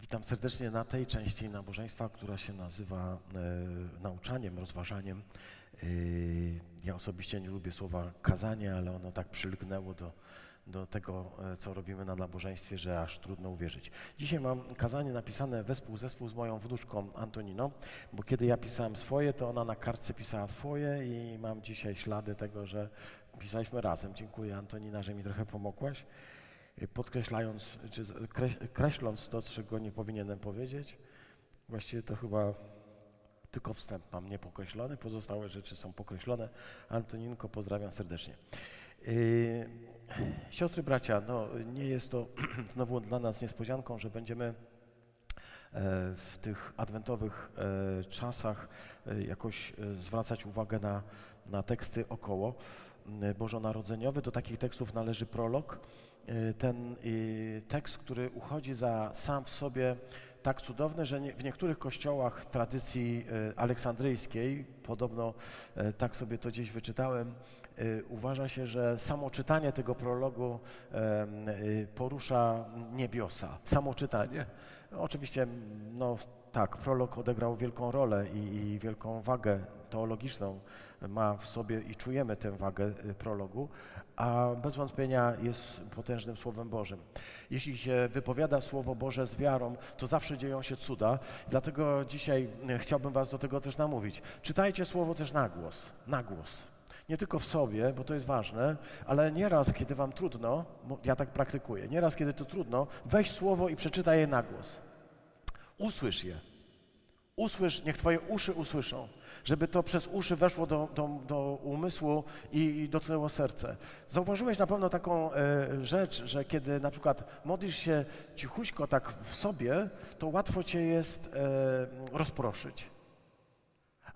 Witam serdecznie na tej części nabożeństwa, która się nazywa e, nauczaniem, rozważaniem. E, ja osobiście nie lubię słowa kazanie, ale ono tak przylgnęło do, do tego, e, co robimy na nabożeństwie, że aż trudno uwierzyć. Dzisiaj mam kazanie napisane wespół zespół z moją wnuczką Antoniną, bo kiedy ja pisałem swoje, to ona na kartce pisała swoje i mam dzisiaj ślady tego, że pisaliśmy razem. Dziękuję Antonina, że mi trochę pomogłaś podkreślając, czy kreśląc to, czego nie powinienem powiedzieć. Właściwie to chyba tylko wstęp mam niepokreślony, pozostałe rzeczy są pokreślone. Antoninko, pozdrawiam serdecznie. Yy, siostry, bracia, no, nie jest to znowu dla nas niespodzianką, że będziemy e, w tych adwentowych e, czasach e, jakoś zwracać uwagę na, na teksty około bożonarodzeniowe. Do takich tekstów należy prolog, Y, ten y, tekst, który uchodzi za sam w sobie tak cudowny, że w niektórych kościołach tradycji y, aleksandryjskiej, podobno tak sobie to gdzieś wyczytałem, uważa się, że samo czytanie tego prologu porusza niebiosa. Samo czytanie. Oczywiście, no tak, prolog odegrał wielką rolę i, i wielką wagę teologiczną ma w sobie i czujemy tę wagę prologu, a bez wątpienia jest potężnym Słowem Bożym. Jeśli się wypowiada Słowo Boże z wiarą, to zawsze dzieją się cuda. Dlatego dzisiaj chciałbym Was do tego też namówić. Czytajcie Słowo też na głos, na głos. Nie tylko w sobie, bo to jest ważne, ale nieraz, kiedy Wam trudno, ja tak praktykuję, nieraz, kiedy to trudno, weź Słowo i przeczytaj je na głos. Usłysz je. Usłysz, niech Twoje uszy usłyszą, żeby to przez uszy weszło do, do, do umysłu i, i dotknęło serce. Zauważyłeś na pewno taką e, rzecz, że kiedy na przykład modlisz się cichuśko tak w sobie, to łatwo Cię jest e, rozproszyć.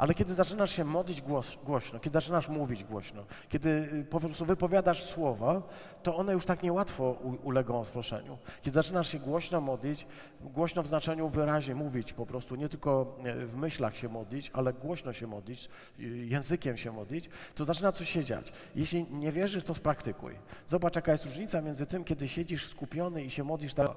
Ale kiedy zaczynasz się modlić głos, głośno, kiedy zaczynasz mówić głośno, kiedy y, po prostu wypowiadasz słowa, to one już tak niełatwo ulegą rozproszeniu. Kiedy zaczynasz się głośno modlić, głośno w znaczeniu wyraźnie mówić po prostu, nie tylko e, w myślach się modlić, ale głośno się modlić, y, językiem się modlić, to zaczyna coś się dziać. Jeśli nie wierzysz, to spraktykuj. Zobacz, jaka jest różnica między tym, kiedy siedzisz skupiony i się modlisz tak.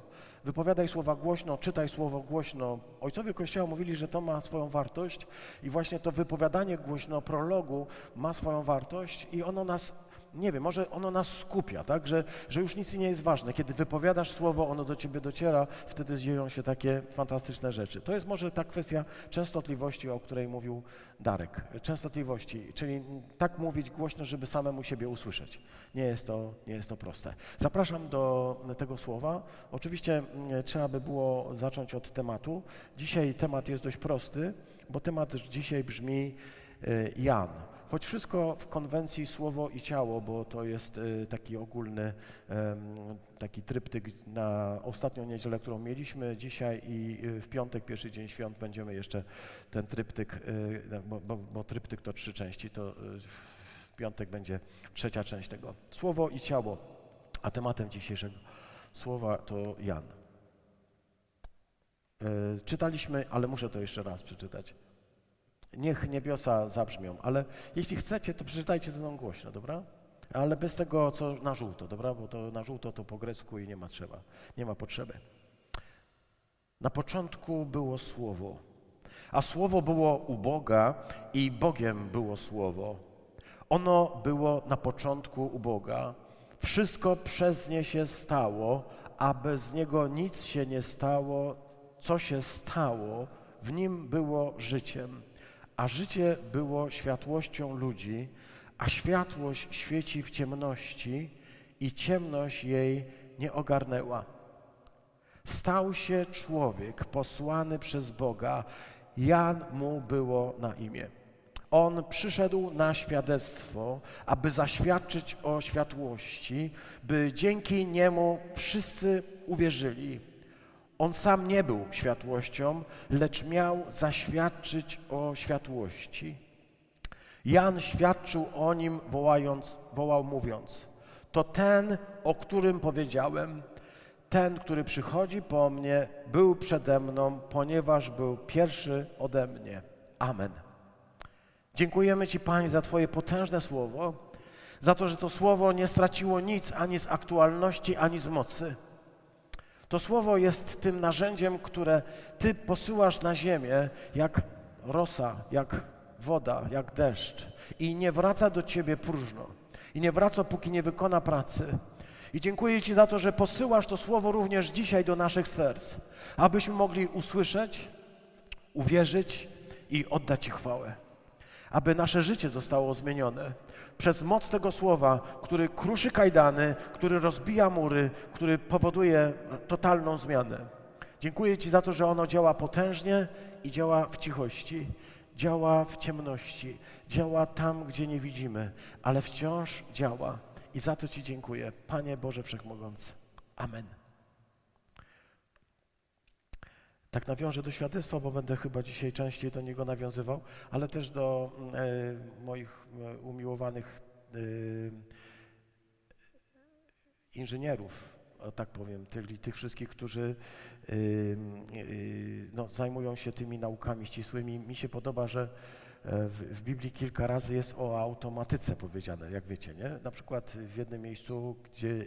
Wypowiadaj słowa głośno, czytaj słowo głośno. Ojcowie Kościoła mówili, że to ma swoją wartość i właśnie to wypowiadanie głośno prologu ma swoją wartość i ono nas nie wiem, może ono nas skupia, tak? Że, że już nic nie jest ważne. Kiedy wypowiadasz słowo, ono do ciebie dociera, wtedy dzieją się takie fantastyczne rzeczy. To jest może ta kwestia częstotliwości, o której mówił Darek. Częstotliwości, czyli tak mówić głośno, żeby samemu siebie usłyszeć. Nie jest to, nie jest to proste. Zapraszam do tego słowa. Oczywiście mm, trzeba by było zacząć od tematu. Dzisiaj temat jest dość prosty, bo temat dzisiaj brzmi y, Jan. Choć wszystko w konwencji słowo i ciało, bo to jest y, taki ogólny taki tryptyk na ostatnią niedzielę, którą mieliśmy dzisiaj i y, w piątek, pierwszy dzień świąt będziemy jeszcze ten tryptyk, y, bo, bo, bo tryptyk to trzy części, to w piątek będzie trzecia część tego. Słowo i ciało, a tematem dzisiejszego słowa to Jan. Czytaliśmy, ale muszę to jeszcze raz przeczytać. Niech niebiosa zabrzmią, ale jeśli chcecie, to przeczytajcie ze mną głośno, dobra? Ale bez tego, co na żółto, dobra? Bo to na żółto to po grecku i nie ma trzeba, nie ma potrzeby. Na początku było Słowo, a Słowo było u Boga i Bogiem było Słowo. Ono było na początku u Boga. Wszystko przez nie się stało, a bez niego nic się nie stało. Co się stało, w nim było życiem a życie było światłością ludzi, a światłość świeci w ciemności i ciemność jej nie ogarnęła. Stał się człowiek posłany przez Boga, Jan mu było na imię. On przyszedł na świadectwo, aby zaświadczyć o światłości, by dzięki niemu wszyscy uwierzyli. On sam nie był światłością, lecz miał zaświadczyć o światłości. Jan świadczył o nim, wołając, wołał mówiąc: To ten, o którym powiedziałem, ten, który przychodzi po mnie, był przede mną, ponieważ był pierwszy ode mnie. Amen. Dziękujemy Ci, Panie, za Twoje potężne słowo, za to, że to słowo nie straciło nic ani z aktualności, ani z mocy To słowo jest tym narzędziem, które Ty posyłasz na ziemię jak rosa, jak woda, jak deszcz i nie wraca do Ciebie próżno. I nie wraca, póki nie wykona pracy. I dziękuję Ci za to, że posyłasz to słowo również dzisiaj do naszych serc, abyśmy mogli usłyszeć, uwierzyć i oddać Ci chwałę. Aby nasze życie zostało zmienione przez moc tego słowa, który kruszy kajdany, który rozbija mury, który powoduje totalną zmianę. Dziękuję Ci za to, że ono działa potężnie i działa w cichości, działa w ciemności, działa tam, gdzie nie widzimy, ale wciąż działa. I za to Ci dziękuję, Panie Boże Wszechmogący. Amen. Tak nawiążę do świadectwa, bo będę chyba dzisiaj częściej do niego nawiązywał, ale też do e, moich e, umiłowanych e, inżynierów, tak powiem, czyli tych wszystkich, którzy no, zajmują się tymi naukami ścisłymi. Mi się podoba, że w, w, Biblii kilka razy jest o automatyce powiedziane, jak wiecie, nie? Na przykład w jednym miejscu, gdzie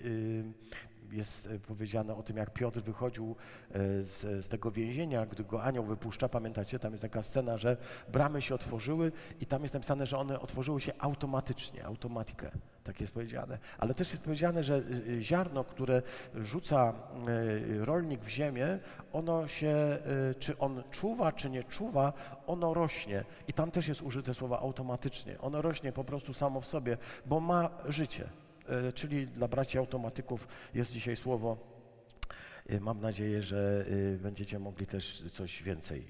jest e, powiedziane o tym, jak Piotr wychodził e, z, z, tego więzienia, gdy go anioł wypuszcza. Pamiętacie, tam jest taka scena, że bramy się otworzyły i tam jest napisane, że one otworzyły się automatycznie, automatykę, tak jest powiedziane. Ale też jest powiedziane, że e, ziarno, które rzuca rolnik w ziemię, ono się, czy on czuwa, czy nie czuwa, ono rośnie. I tam też jest użyte słowo automatycznie. Ono rośnie po prostu samo w sobie, bo ma życie. E, czyli dla braci automatyków jest dzisiaj słowo. E, mam nadzieję, że e, będziecie mogli też coś więcej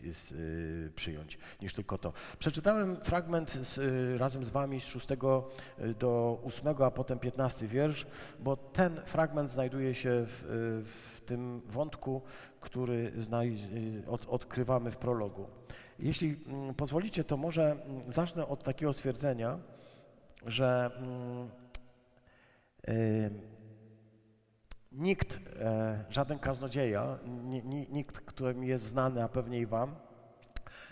przyjąć niż tylko to. Przeczytałem fragment z, razem z Wami z 6 do 8, a potem 15 wiersz, bo ten fragment znajduje się w, w tym wątku, który od, odkrywamy w prologu. Jeśli mm, pozwolicie, to może mm, zacznę od takiego stwierdzenia, że mm, Nikt, e, żaden kaznodzieja, nikt, który mi jest znany, a pewnie i Wam,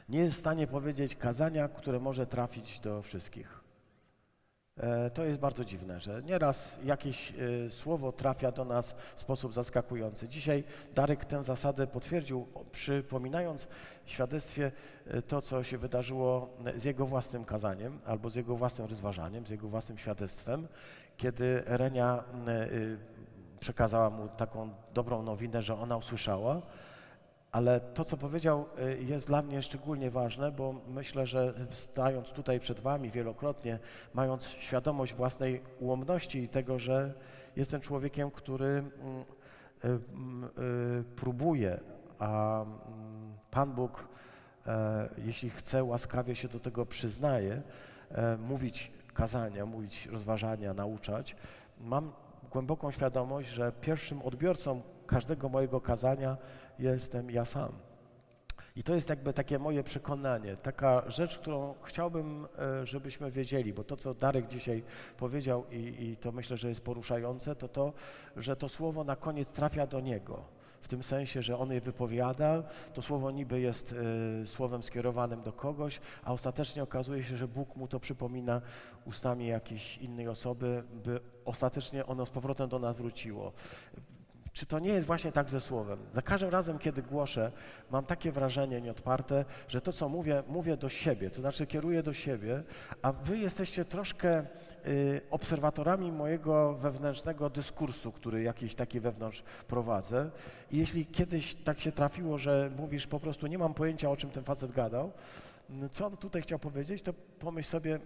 nie jest w stanie powiedzieć kazania, które może trafić do wszystkich. E, to jest bardzo dziwne, że nieraz jakieś e, słowo trafia do nas w sposób zaskakujący. Dzisiaj Darek tę zasadę potwierdził, przypominając w świadectwie to, co się wydarzyło z jego własnym kazaniem albo z jego własnym rozważaniem, z jego własnym świadectwem kiedy Renia y, przekazała mu taką dobrą nowinę, że ona usłyszała, ale to, co powiedział, y, jest dla mnie szczególnie ważne, bo myślę, że stając tutaj przed Wami wielokrotnie, mając świadomość własnej ułomności i tego, że jestem człowiekiem, który mm, y, próbuje, a mm, Pan Bóg, e, jeśli chce, łaskawie się do tego przyznaje, e, mówić kazania, mówić rozważania, nauczać, mam głęboką świadomość, że pierwszym odbiorcą każdego mojego kazania jestem ja sam. I to jest jakby takie moje przekonanie, taka rzecz, którą chciałbym, e, żebyśmy wiedzieli, bo to, co Darek dzisiaj powiedział i, i to myślę, że jest poruszające, to to, że to słowo na koniec trafia do Niego w tym sensie, że on je wypowiada, to słowo niby jest y, słowem skierowanym do kogoś, a ostatecznie okazuje się, że Bóg mu to przypomina ustami jakiejś innej osoby, by ostatecznie ono z powrotem do nas wróciło. Czy to nie jest właśnie tak ze słowem? Za każdym razem, kiedy głoszę, mam takie wrażenie nieodparte, że to, co mówię, mówię do siebie, to znaczy kieruję do siebie, a wy jesteście troszkę obserwatorami mojego wewnętrznego dyskursu, który jakiś taki wewnątrz prowadzę. I jeśli kiedyś tak się trafiło, że mówisz po prostu, nie mam pojęcia, o czym ten facet gadał, co on tutaj chciał powiedzieć, to pomyśl sobie,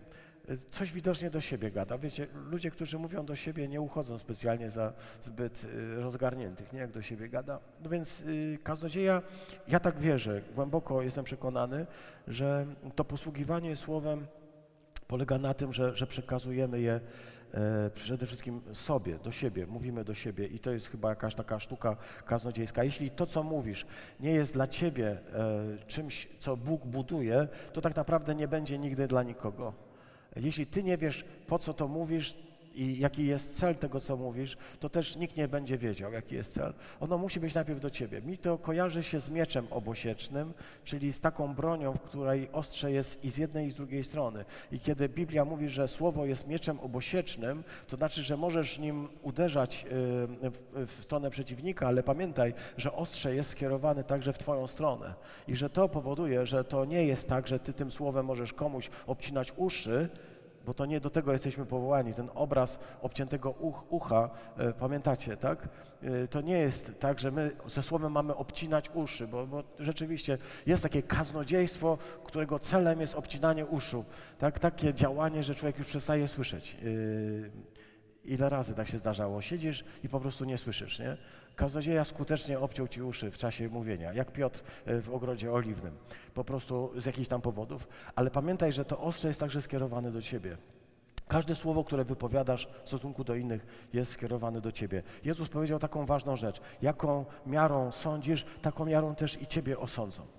coś widocznie do siebie gada. Wiecie, ludzie, którzy mówią do siebie, nie uchodzą specjalnie za zbyt y, rozgarniętych, nie jak do siebie gada. No więc y, kaznodzieja, ja tak wierzę, głęboko jestem przekonany, że to posługiwanie słowem polega na tym, że, że przekazujemy je e, przede wszystkim sobie, do siebie, mówimy do siebie i to jest chyba jakaś taka sztuka kaznodziejska. Jeśli to, co mówisz, nie jest dla ciebie e, czymś, co Bóg buduje, to tak naprawdę nie będzie nigdy dla nikogo. Jeśli ty nie wiesz, po co to mówisz i jaki jest cel tego, co mówisz, to też nikt nie będzie wiedział, jaki jest cel. Ono musi być najpierw do ciebie. Mi to kojarzy się z mieczem obosiecznym, czyli z taką bronią, w której ostrze jest i z jednej, i z drugiej strony. I kiedy Biblia mówi, że słowo jest mieczem obosiecznym, to znaczy, że możesz nim uderzać y, w, w stronę przeciwnika, ale pamiętaj, że ostrze jest skierowane także w twoją stronę. I że to powoduje, że to nie jest tak, że ty tym słowem możesz komuś obcinać uszy, bo to nie do tego jesteśmy powołani. Ten obraz obciętego uch, ucha, e, pamiętacie, tak? E, to nie jest tak, że my ze słowem mamy obcinać uszy, bo, bo rzeczywiście jest takie kaznodziejstwo, którego celem jest obcinanie uszu. Tak? Takie działanie, że człowiek już przestaje słyszeć. E, ile razy tak się zdarzało? Siedzisz i po prostu nie słyszysz, nie? Kaznodzieja skutecznie obciął ci uszy w czasie mówienia, jak Piotr e, w ogrodzie oliwnym, po prostu z jakichś tam powodów. Ale pamiętaj, że to ostrze jest także skierowane do ciebie. Każde słowo, które wypowiadasz w stosunku do innych, jest skierowane do ciebie. Jezus powiedział taką ważną rzecz: jaką miarą sądzisz, taką miarą też i ciebie osądzą.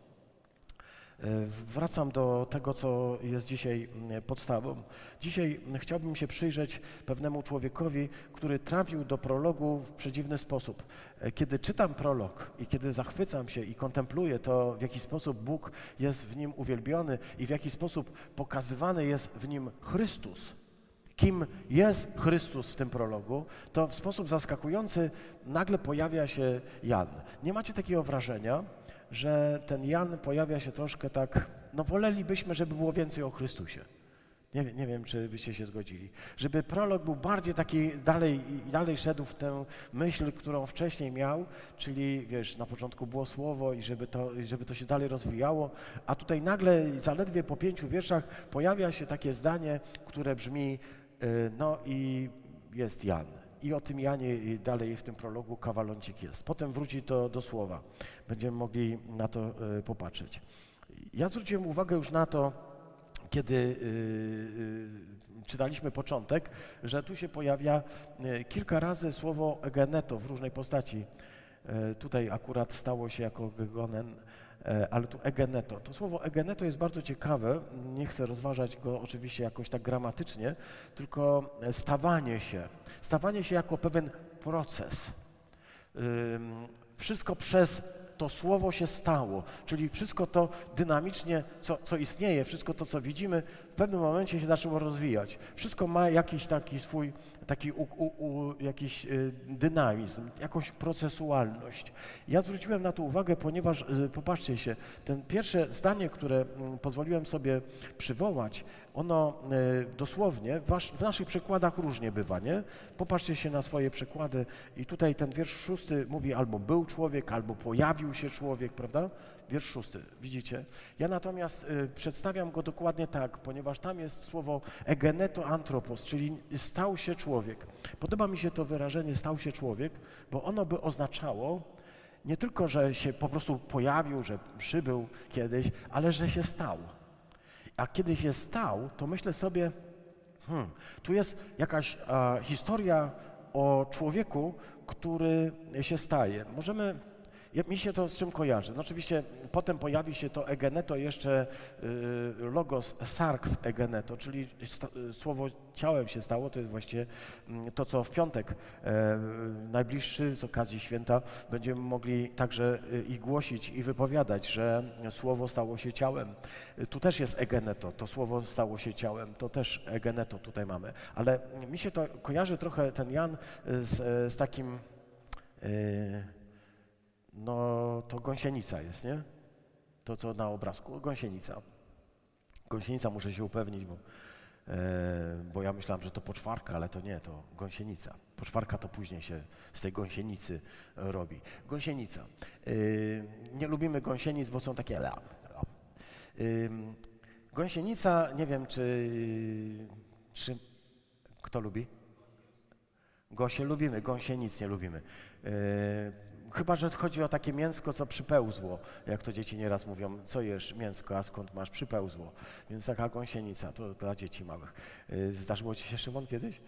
E, wracam do tego, co jest dzisiaj mm, podstawą. Dzisiaj chciałbym się przyjrzeć pewnemu człowiekowi, który trafił do prologu w przedziwny sposób. E, kiedy czytam prolog i kiedy zachwycam się i kontempluję to, w jaki sposób Bóg jest w nim uwielbiony i w jaki sposób pokazywany jest w nim Chrystus, kim jest Chrystus w tym prologu, to w sposób zaskakujący nagle pojawia się Jan. Nie macie takiego wrażenia, że ten Jan pojawia się troszkę tak, no wolelibyśmy, żeby było więcej o Chrystusie. Nie, nie wiem, czy byście się zgodzili. Żeby prolog był bardziej taki, dalej, dalej szedł w tę myśl, którą wcześniej miał, czyli wiesz, na początku było słowo i żeby to, żeby to się dalej rozwijało, a tutaj nagle, zaledwie po pięciu wierszach pojawia się takie zdanie, które brzmi, y, no i jest Jan. I o tym Janie dalej w tym prologu kawaloncik jest. Potem wróci to do słowa. Będziemy mogli na to e, popatrzeć. Ja zwróciłem uwagę już na to, kiedy e, e, czytaliśmy początek, że tu się pojawia kilka razy słowo egeneto w różnej postaci. Tutaj akurat stało się jako gegonen ale tu egeneto. To słowo egeneto jest bardzo ciekawe, nie chcę rozważać go oczywiście jakoś tak gramatycznie, tylko stawanie się, stawanie się jako pewien proces. Wszystko przez to słowo się stało, czyli wszystko to dynamicznie, co, co istnieje, wszystko to, co widzimy, pewnym momencie się zaczęło rozwijać. Wszystko ma jakiś taki swój taki u, u, u, jakiś y, dynamizm, jakąś procesualność. Ja zwróciłem na to uwagę, ponieważ, y, popatrzcie się, ten pierwsze zdanie, które mm, pozwoliłem sobie przywołać, ono y, dosłownie w, naszych przekładach różnie bywa, nie? Popatrzcie się na swoje przekłady i tutaj ten wiersz szósty mówi albo był człowiek, albo pojawił się człowiek, prawda? Wiersz szósty, widzicie? Ja natomiast y, przedstawiam go dokładnie tak, ponieważ tam jest słowo egeneto antropos, czyli stał się człowiek. Podoba mi się to wyrażenie stał się człowiek, bo ono by oznaczało nie tylko, że się po prostu pojawił, że przybył kiedyś, ale że się stał. A kiedy się stał, to myślę sobie, hmm, tu jest jakaś a, historia o człowieku, który się staje. Możemy ja, mi się to z czym kojarzy? No oczywiście potem pojawi się to egeneto, jeszcze y, logos sarx egeneto, czyli y, słowo ciałem się stało, to jest właściwie y, to, co w piątek e, najbliższy z okazji święta będziemy mogli także y, i głosić i wypowiadać, że słowo stało się ciałem. Tu też jest egeneto, to słowo stało się ciałem, to też egeneto tutaj mamy. Ale mi się to kojarzy trochę ten Jan z, z takim... Y, no to gąsienica jest, nie? To, co na obrazku, gąsienica. Gąsienica muszę się upewnić, bo, e, bo ja myślałem, że to poczwarka, ale to nie, to gąsienica. Poczwarka to później się z tej gąsienicy robi. Gąsienica. E, nie lubimy gąsienic, bo są takie la. E, gąsienica, nie wiem, czy, czy kto lubi? Gosie lubimy, gąsienic nie lubimy. Chyba, że chodzi o takie mięsko, co przypełzło, jak to dzieci nieraz mówią, co jesz mięsko, a skąd masz przypełzło. Więc taka gąsienica, to dla dzieci małych. Y, zdarzyło ci się, Szymon, kiedyś?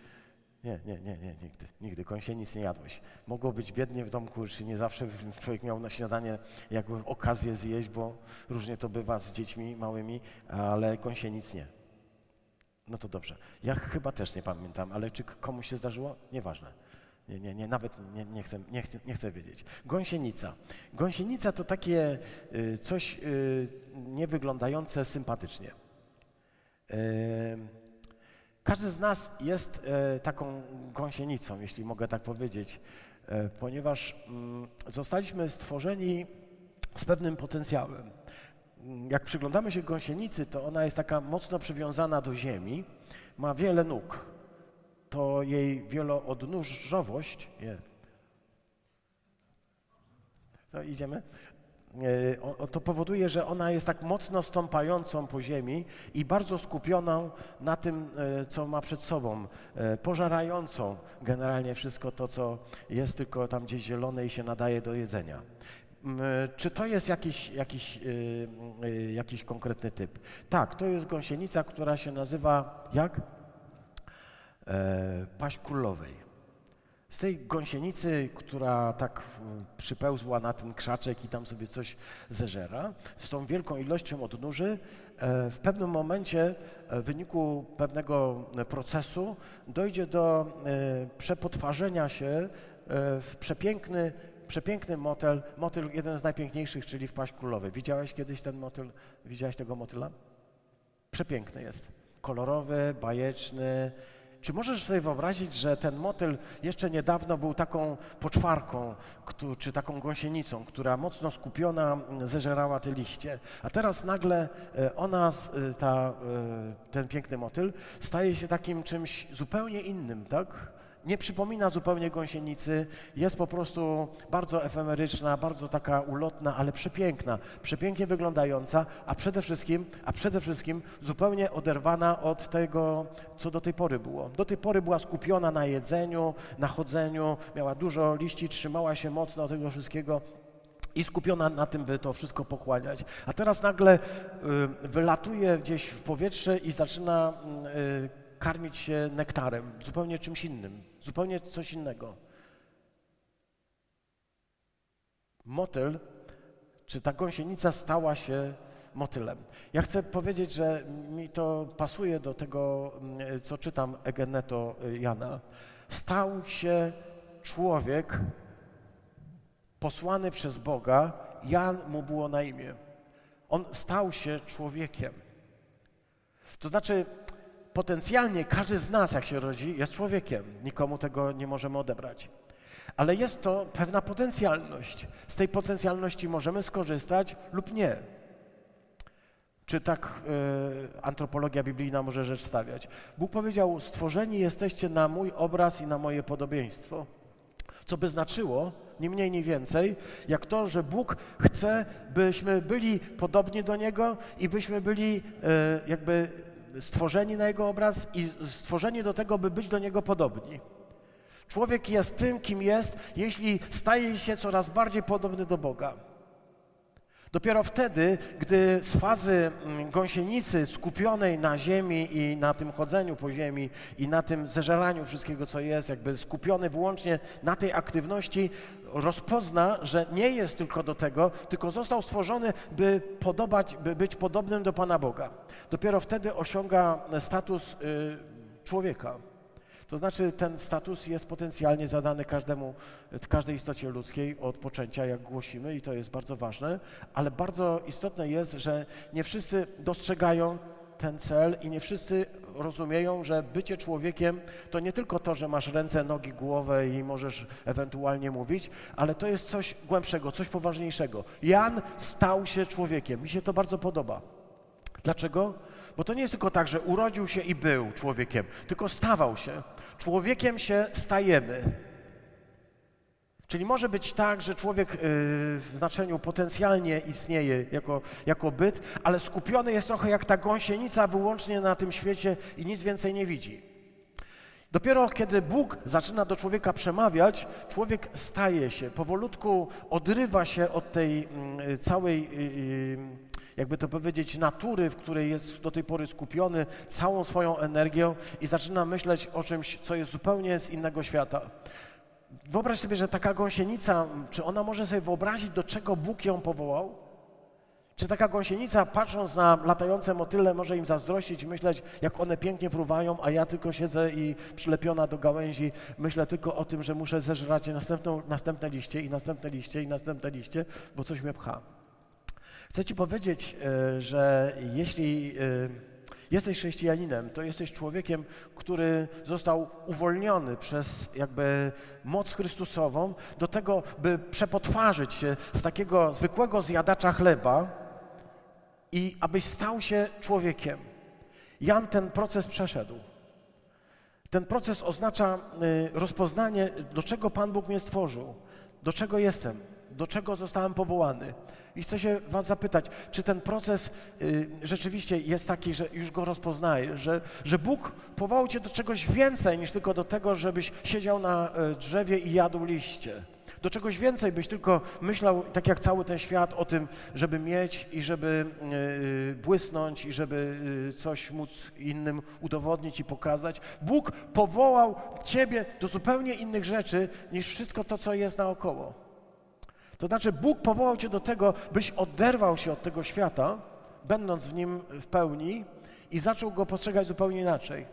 Nie, nie, nie, nie, nigdy, nigdy. Gąsienic nie jadłeś. Mogło być biednie w domku, czy nie zawsze człowiek miał na śniadanie jakby okazję zjeść, bo różnie to bywa z dziećmi małymi, ale gąsienic nie. No to dobrze. Ja chyba też nie pamiętam, ale czy komuś się zdarzyło? Nieważne. Nie, nie, nie, nawet nie, nie, chcę, nie, chcę, nie chcę wiedzieć. Gąsienica. Gąsienica to takie y, coś y, niewyglądające sympatycznie. Y, każdy z nas jest taką gąsienicą, jeśli mogę tak powiedzieć, ponieważ y, zostaliśmy stworzeni z pewnym potencjałem. Jak przyglądamy się gąsienicy, to ona jest taka mocno przywiązana do ziemi, ma wiele nóg to jej wieloodnóżowość, nie. To idziemy? To powoduje, że ona jest tak mocno stąpającą po ziemi i bardzo skupioną na tym, e, co ma przed sobą, e, pożarającą generalnie wszystko to, co jest tylko tam gdzieś zielone i się nadaje do jedzenia. Czy to jest jakiś, jakiś, e, jakiś konkretny typ? Tak, to jest gąsienica, która się nazywa jak? E, paść królowej. Z tej gąsienicy, która tak przypełzła na ten krzaczek i tam sobie coś zeżera, z tą wielką ilością odnóży, e, w pewnym momencie e, w wyniku pewnego procesu dojdzie do e, przepotwarzenia się w przepiękny, przepiękny motel, motyl jeden z najpiękniejszych, czyli w paść królowej. Widziałeś kiedyś ten motyl? Widziałeś tego motyla? Przepiękny jest. Kolorowy, bajeczny, czy możesz sobie wyobrazić, że ten motyl jeszcze niedawno był taką poczwarką, czy taką gąsienicą, która mocno skupiona zeżerała te liście, a teraz nagle e, ona, e, ta, e, ten piękny motyl, staje się takim czymś zupełnie innym, tak? Nie przypomina zupełnie gąsienicy, jest po prostu bardzo efemeryczna, bardzo taka ulotna, ale przepiękna, przepięknie wyglądająca, a przede wszystkim, a przede wszystkim zupełnie oderwana od tego, co do tej pory było. Do tej pory była skupiona na jedzeniu, na chodzeniu, miała dużo liści, trzymała się mocno tego wszystkiego, i skupiona na tym, by to wszystko pochłaniać. A teraz nagle y, wylatuje gdzieś w powietrze i zaczyna y, karmić się nektarem, zupełnie czymś innym, zupełnie coś innego. Motyl, czy ta gąsienica stała się motylem. Ja chcę powiedzieć, że mi to pasuje do tego, mm, co czytam Egeneto Jana. Stał się człowiek posłany przez Boga, Jan mu było na imię. On stał się człowiekiem. To znaczy, potencjalnie każdy z nas, jak się rodzi, jest człowiekiem. Nikomu tego nie możemy odebrać. Ale jest to pewna potencjalność. Z tej potencjalności możemy skorzystać lub nie. Czy tak y, antropologia biblijna może rzecz stawiać? Bóg powiedział: Stworzeni jesteście na mój obraz i na moje podobieństwo. Co by znaczyło, nie mniej, nie więcej, jak to, że Bóg chce, byśmy byli podobni do Niego i byśmy byli y, jakby stworzeni na Jego obraz i stworzeni do tego, by być do Niego podobni. Człowiek jest tym, kim jest, jeśli staje się coraz bardziej podobny do Boga. Dopiero wtedy, gdy z fazy mm, gąsienicy skupionej na ziemi i na tym chodzeniu po ziemi i na tym zeżeraniu wszystkiego, co jest, jakby skupiony wyłącznie na tej aktywności, rozpozna, że nie jest tylko do tego, tylko został stworzony, by podobać, by być podobnym do Pana Boga. Dopiero wtedy osiąga status y, człowieka. To znaczy ten status jest potencjalnie zadany każdemu, każdej istocie ludzkiej od poczęcia, jak głosimy i to jest bardzo ważne, ale bardzo istotne jest, że nie wszyscy dostrzegają ten cel i nie wszyscy rozumieją, że bycie człowiekiem to nie tylko to, że masz ręce, nogi, głowę i możesz ewentualnie mówić, ale to jest coś głębszego, coś poważniejszego. Jan stał się człowiekiem. Mi się to bardzo podoba. Dlaczego? Bo to nie jest tylko tak, że urodził się i był człowiekiem, tylko stawał się. Człowiekiem się stajemy. Czyli może być tak, że człowiek y, w znaczeniu potencjalnie istnieje jako, jako byt, ale skupiony jest trochę jak ta gąsienica wyłącznie na tym świecie i nic więcej nie widzi. Dopiero kiedy Bóg zaczyna do człowieka przemawiać, człowiek staje się, powolutku odrywa się od tej mm, całej y, y, jakby to powiedzieć, natury, w której jest do tej pory skupiony całą swoją energią i zaczyna myśleć o czymś, co jest zupełnie z innego świata. Wyobraź sobie, że taka gąsienica, czy ona może sobie wyobrazić, do czego Bóg ją powołał? Czy taka gąsienica, patrząc na latające motyle, może im zazdrościć myśleć, jak one pięknie fruwają, a ja tylko siedzę i przylepiona do gałęzi, myślę tylko o tym, że muszę zeżrać następną, następne liście i następne liście i następne liście, bo coś mnie pcha. Chcę Ci powiedzieć, e, że jeśli e, jesteś chrześcijaninem, to jesteś człowiekiem, który został uwolniony przez jakby moc Chrystusową do tego, by przepotwarzyć się z takiego zwykłego zjadacza chleba i abyś stał się człowiekiem. Jan ten proces przeszedł. Ten proces oznacza y, rozpoznanie, do czego Pan Bóg mnie stworzył, do czego jestem, do czego zostałem powołany. I chcę się Was zapytać, czy ten proces y, rzeczywiście jest taki, że już go rozpoznaję, że, że Bóg powołał Cię do czegoś więcej niż tylko do tego, żebyś siedział na y, drzewie i jadł liście. Do czegoś więcej byś tylko myślał, tak jak cały ten świat, o tym, żeby mieć i żeby yy, błysnąć i żeby yy, coś móc innym udowodnić i pokazać. Bóg powołał Ciebie do zupełnie innych rzeczy niż wszystko to, co jest naokoło. To znaczy, Bóg powołał Cię do tego, byś oderwał się od tego świata, będąc w nim w pełni i zaczął go postrzegać zupełnie inaczej.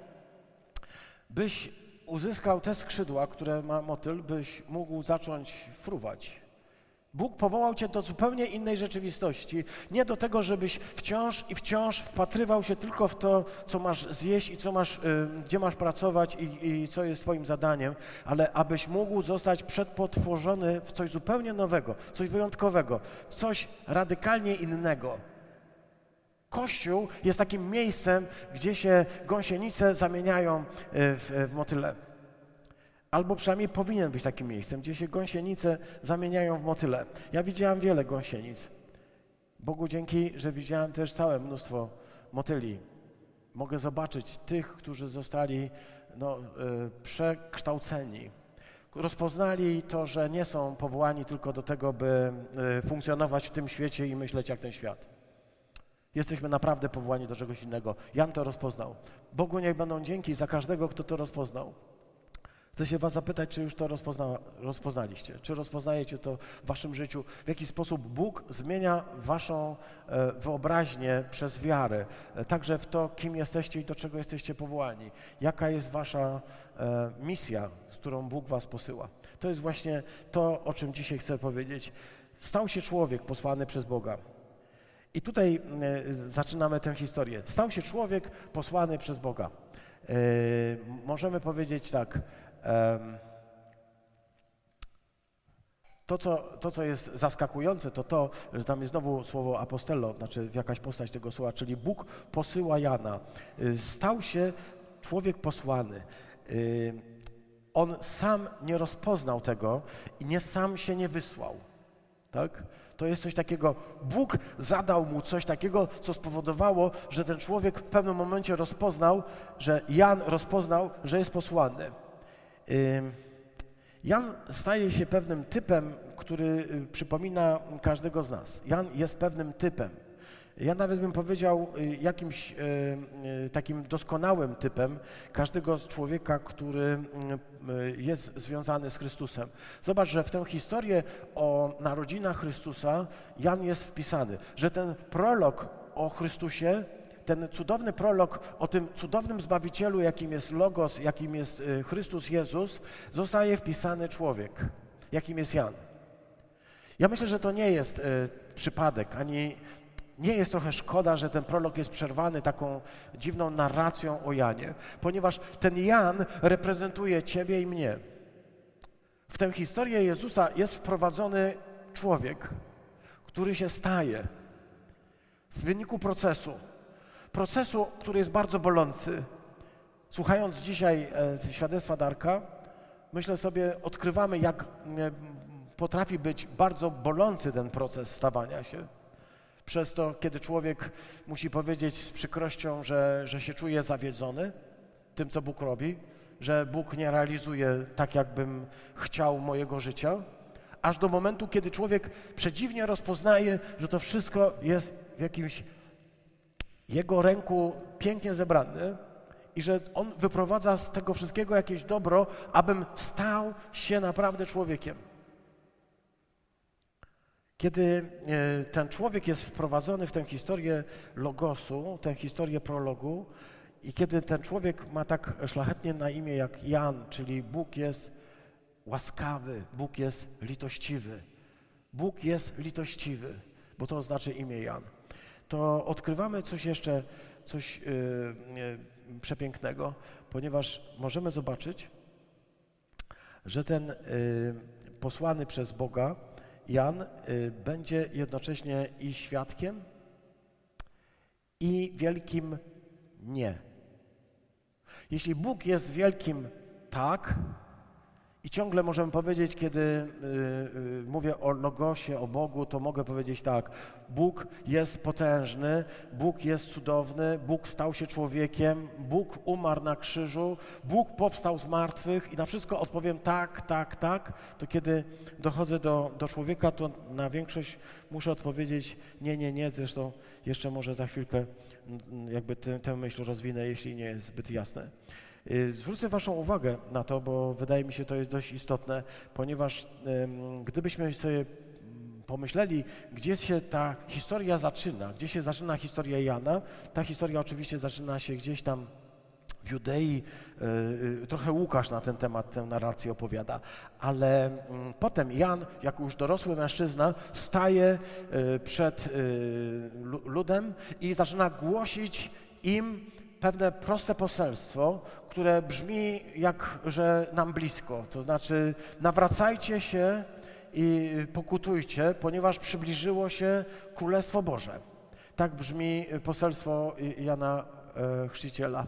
Byś uzyskał te skrzydła, które ma motyl, byś mógł zacząć fruwać. Bóg powołał cię do zupełnie innej rzeczywistości. Nie do tego, żebyś wciąż i wciąż wpatrywał się tylko w to, co masz zjeść i co masz, y, gdzie masz pracować i, i co jest twoim zadaniem, ale abyś mógł zostać przedpotworzony w coś zupełnie nowego, coś wyjątkowego, w coś radykalnie innego. Kościół jest takim miejscem, gdzie się gąsienice zamieniają e, w, w motyle. Albo przynajmniej powinien być takim miejscem, gdzie się gąsienice zamieniają w motyle. Ja widziałem wiele gąsienic. Bogu dzięki, że widziałem też całe mnóstwo motyli. Mogę zobaczyć tych, którzy zostali no, y, przekształceni. Rozpoznali to, że nie są powołani tylko do tego, by y, funkcjonować w tym świecie i myśleć jak ten świat. Jesteśmy naprawdę powołani do czegoś innego. Jan to rozpoznał. Bogu niech będą dzięki za każdego, kto to rozpoznał. Chcę się Was zapytać, czy już to rozpozna, rozpoznaliście? Czy rozpoznajecie to w Waszym życiu? W jaki sposób Bóg zmienia Waszą e, wyobraźnię przez wiarę, e, także w to, kim jesteście i do czego jesteście powołani? Jaka jest Wasza e, misja, z którą Bóg Was posyła? To jest właśnie to, o czym dzisiaj chcę powiedzieć. Stał się człowiek posłany przez Boga. I tutaj zaczynamy tę historię. Stał się człowiek posłany przez Boga. Możemy powiedzieć tak. To co, to, co jest zaskakujące, to to, że tam jest znowu słowo apostello, znaczy jakaś postać tego słowa, czyli Bóg posyła Jana. E, stał się człowiek posłany. On sam nie rozpoznał tego i nie sam się nie wysłał. Tak? To jest coś takiego, Bóg zadał mu coś takiego, co spowodowało, że ten człowiek w pewnym momencie rozpoznał, że Jan rozpoznał, że jest posłany. Jan staje się pewnym typem, który y, przypomina każdego z nas. Jan jest pewnym typem. Ja nawet bym powiedział y, jakimś y, takim doskonałym typem każdego z człowieka, który jest związany z Chrystusem. Zobacz, że w tę historię o narodzinach Chrystusa Jan jest wpisany, że ten prolog o Chrystusie ten cudowny prolog o tym cudownym Zbawicielu, jakim jest Logos, jakim jest y, Chrystus Jezus, zostaje wpisany człowiek, jakim jest Jan. Ja myślę, że to nie jest y, przypadek, ani nie jest trochę szkoda, że ten prolog jest przerwany taką dziwną narracją o Janie, ponieważ ten Jan reprezentuje Ciebie i mnie. W tę historię Jezusa jest wprowadzony człowiek, który się staje w wyniku procesu. Procesu, który jest bardzo bolący. Słuchając dzisiaj e, świadectwa Darka, myślę sobie, odkrywamy, jak e, potrafi być bardzo bolący ten proces stawania się. Przez to, kiedy człowiek musi powiedzieć z przykrością, że, że się czuje zawiedzony tym, co Bóg robi, że Bóg nie realizuje tak, jakbym chciał mojego życia, aż do momentu, kiedy człowiek przedziwnie rozpoznaje, że to wszystko jest w jakimś jego ręku pięknie zebrane i że on wyprowadza z tego wszystkiego jakieś dobro, abym stał się naprawdę człowiekiem. Kiedy e, ten człowiek jest wprowadzony w tę historię logosu, tę historię prologu, i kiedy ten człowiek ma tak szlachetnie na imię jak Jan, czyli Bóg jest łaskawy, Bóg jest litościwy. Bóg jest litościwy, bo to oznacza imię Jan. To odkrywamy coś jeszcze, coś yy, yy, przepięknego, ponieważ możemy zobaczyć, że ten yy, posłany przez Boga Jan y, będzie jednocześnie i świadkiem, i wielkim nie. Jeśli Bóg jest wielkim tak, i ciągle możemy powiedzieć, kiedy y, y, mówię o Logosie, o Bogu, to mogę powiedzieć tak. Bóg jest potężny, Bóg jest cudowny, Bóg stał się człowiekiem, Bóg umarł na krzyżu, Bóg powstał z martwych i na wszystko odpowiem tak, tak, tak. To kiedy dochodzę do, do człowieka, to na większość muszę odpowiedzieć nie, nie, nie. Zresztą jeszcze może za chwilkę jakby tę, tę myśl rozwinę, jeśli nie jest zbyt jasne. Y, zwrócę Waszą uwagę na to, bo wydaje mi się to jest dość istotne, ponieważ gdybyśmy sobie pomyśleli, gdzie się ta historia zaczyna, gdzie się zaczyna historia Jana, ta historia oczywiście zaczyna się gdzieś tam w Judei, y, y, trochę Łukasz na ten temat tę narrację opowiada, ale mm, potem Jan, jako już dorosły mężczyzna, staje przed ludem i zaczyna głosić im pewne proste poselstwo, które brzmi jak, że nam blisko. To znaczy, nawracajcie się i pokutujcie, ponieważ przybliżyło się Królestwo Boże. Tak brzmi poselstwo Jana Chrzciciela.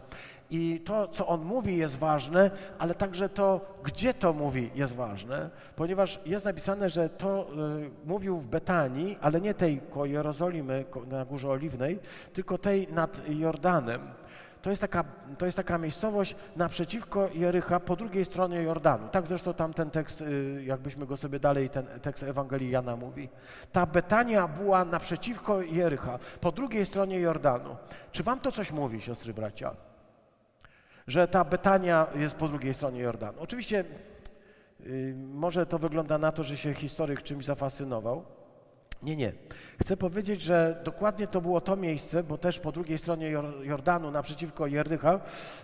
I to, co on mówi, jest ważne, ale także to, gdzie to mówi, jest ważne, ponieważ jest napisane, że to y, mówił w Betanii, ale nie tej koło Jerozolimy na Górze Oliwnej, tylko tej nad Jordanem. To jest, taka, to jest taka miejscowość naprzeciwko Jericha, po drugiej stronie Jordanu. Tak zresztą tam ten tekst, y, jakbyśmy go sobie dalej, ten tekst Ewangelii Jana mówi. Ta Betania była naprzeciwko Jericha, po drugiej stronie Jordanu. Czy wam to coś mówi, siostry bracia? Że ta Betania jest po drugiej stronie Jordanu. Oczywiście yy, może to wygląda na to, że się historyk czymś zafascynował, nie, nie. Chcę powiedzieć, że dokładnie to było to miejsce, bo też po drugiej stronie Jordanu, naprzeciwko Jerdycha,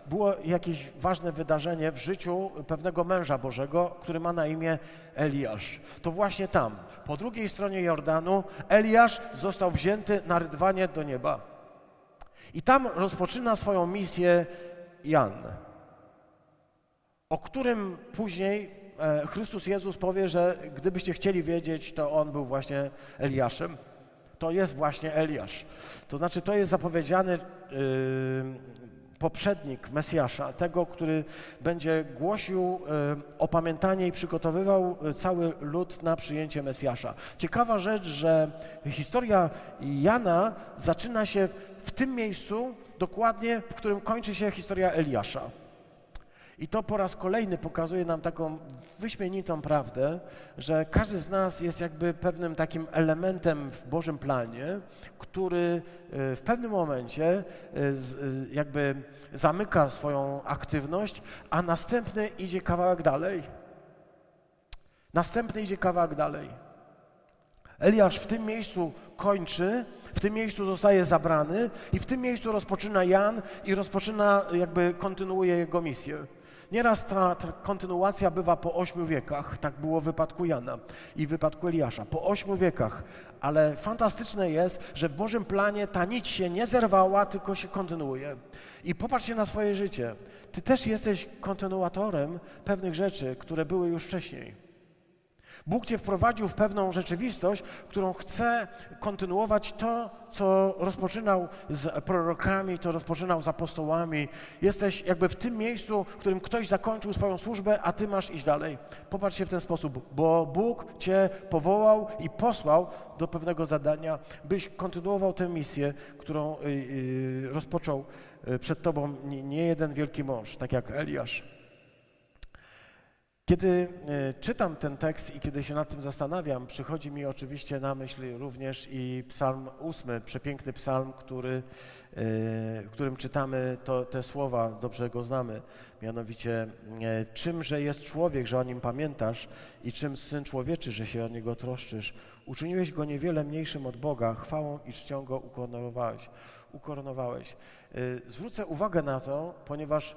było jakieś ważne wydarzenie w życiu pewnego męża Bożego, który ma na imię Eliasz. To właśnie tam, po drugiej stronie Jordanu, Eliasz został wzięty na rydwanie do nieba. I tam rozpoczyna swoją misję Jan, o którym później Chrystus Jezus powie, że gdybyście chcieli wiedzieć, to On był właśnie Eliaszem. To jest właśnie Eliasz. To znaczy, to jest zapowiedziany yy, poprzednik Mesjasza, tego, który będzie głosił yy, opamiętanie i przygotowywał cały lud na przyjęcie Mesjasza. Ciekawa rzecz, że historia Jana zaczyna się w tym miejscu, dokładnie w którym kończy się historia Eliasza. I to po raz kolejny pokazuje nam taką wyśmienitą prawdę, że każdy z nas jest jakby pewnym takim elementem w Bożym planie, który e, w pewnym momencie e, e, jakby zamyka swoją aktywność, a następny idzie kawałek dalej. Następny idzie kawałek dalej. Eliasz w tym miejscu kończy, w tym miejscu zostaje zabrany i w tym miejscu rozpoczyna Jan i rozpoczyna, jakby kontynuuje jego misję. Nieraz ta, ta kontynuacja bywa po ośmiu wiekach, tak było w wypadku Jana i w wypadku Eliasza, po ośmiu wiekach, ale fantastyczne jest, że w Bożym planie ta nić się nie zerwała, tylko się kontynuuje. I popatrzcie na swoje życie. Ty też jesteś kontynuatorem pewnych rzeczy, które były już wcześniej. Bóg Cię wprowadził w pewną rzeczywistość, którą chce kontynuować to, co rozpoczynał z prorokami, to rozpoczynał z apostołami. Jesteś jakby w tym miejscu, w którym ktoś zakończył swoją służbę, a Ty masz iść dalej. Popatrz się w ten sposób, bo Bóg Cię powołał i posłał do pewnego zadania, byś kontynuował tę misję, którą y, y, rozpoczął y, przed Tobą nie jeden wielki mąż, tak jak Eliasz. Kiedy e, czytam ten tekst i kiedy się nad tym zastanawiam, przychodzi mi oczywiście na myśl również i psalm ósmy, przepiękny psalm, który, e, w którym czytamy to, te słowa, dobrze go znamy, mianowicie e, czymże jest człowiek, że o nim pamiętasz i czym Syn Człowieczy, że się o niego troszczysz. Uczyniłeś go niewiele mniejszym od Boga, chwałą i czcią go ukoronowałeś. ukoronowałeś. Zwrócę uwagę na to, ponieważ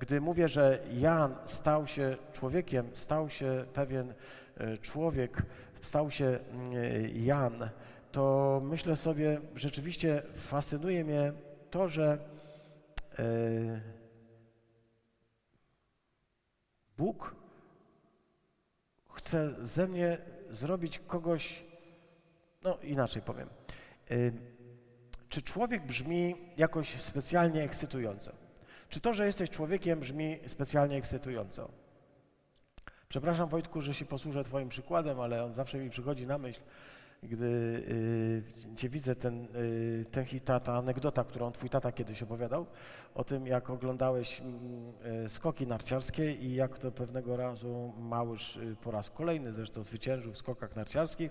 gdy mówię, że Jan stał się człowiekiem, stał się pewien e, człowiek, stał się mm, e, Jan, to myślę sobie, rzeczywiście fascynuje mnie to, że e, Bóg chce ze mnie zrobić kogoś, no inaczej powiem. Czy człowiek brzmi jakoś specjalnie ekscytująco? Czy to, że jesteś człowiekiem, brzmi specjalnie ekscytująco? Przepraszam, Wojtku, że się posłużę Twoim przykładem, ale on zawsze mi przychodzi na myśl, gdy y, Cię widzę, ten, y, ten ta, ta anegdota, którą Twój tata kiedyś opowiadał, o tym, jak oglądałeś mm, y, skoki narciarskie i jak to pewnego razu Małysz y, po raz kolejny zresztą zwyciężył w skokach narciarskich